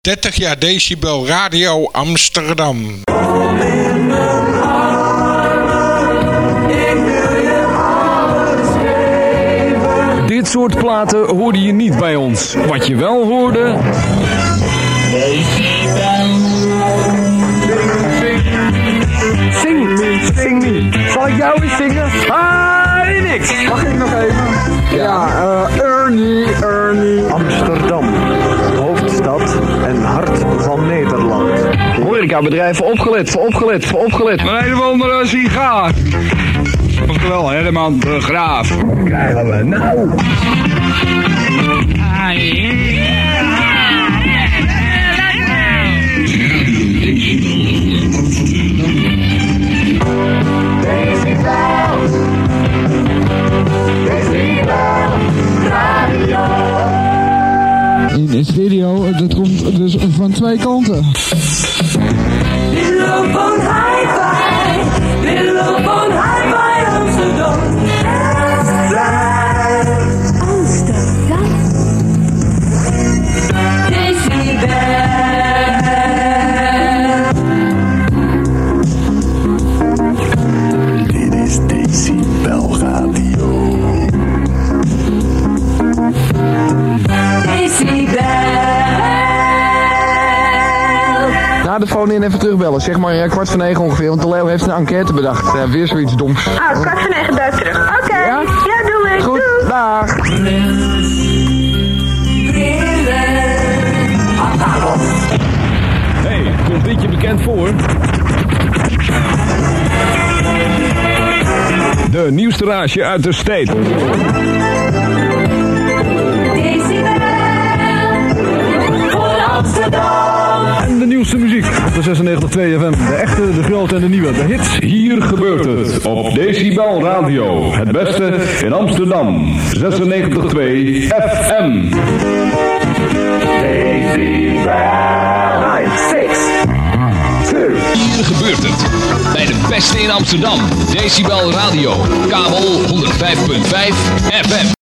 30 jaar Decibel Radio Amsterdam. Dit soort platen hoorde je niet bij ons. Wat je wel hoorde... Zing, zing niet. Zal ik jou eens zingen? Ah, niks. Mag ik nog even? Ja, eh Ernie, Ernie. Horecabedrijven opgelet, voor opgelet, voor opgelet. Een een of andere sigaar. Oftewel, Herman de Graaf. Krijgen we nou? in stereo, dat komt dus van twee kanten. beautiful Na de phone in even terugbellen. Zeg maar ja, kwart voor negen ongeveer. Want de Leo heeft een enquête bedacht. Ja, weer zoiets doms. Oh, kwart voor negen duik terug. Oké. Ja? Ja, doe ik. Goed, Doei. dag. Hey, komt dit je bekend voor? De nieuwste raasje uit de state. Amsterdam. Nieuwste muziek op de 96.2 FM. De echte, de grote en de nieuwe. De hits. Hier gebeurt het op Decibel Radio. Het beste in Amsterdam. 96.2 FM. Hier gebeurt het. Bij de beste in Amsterdam. Decibel Radio. Kabel 105.5 FM.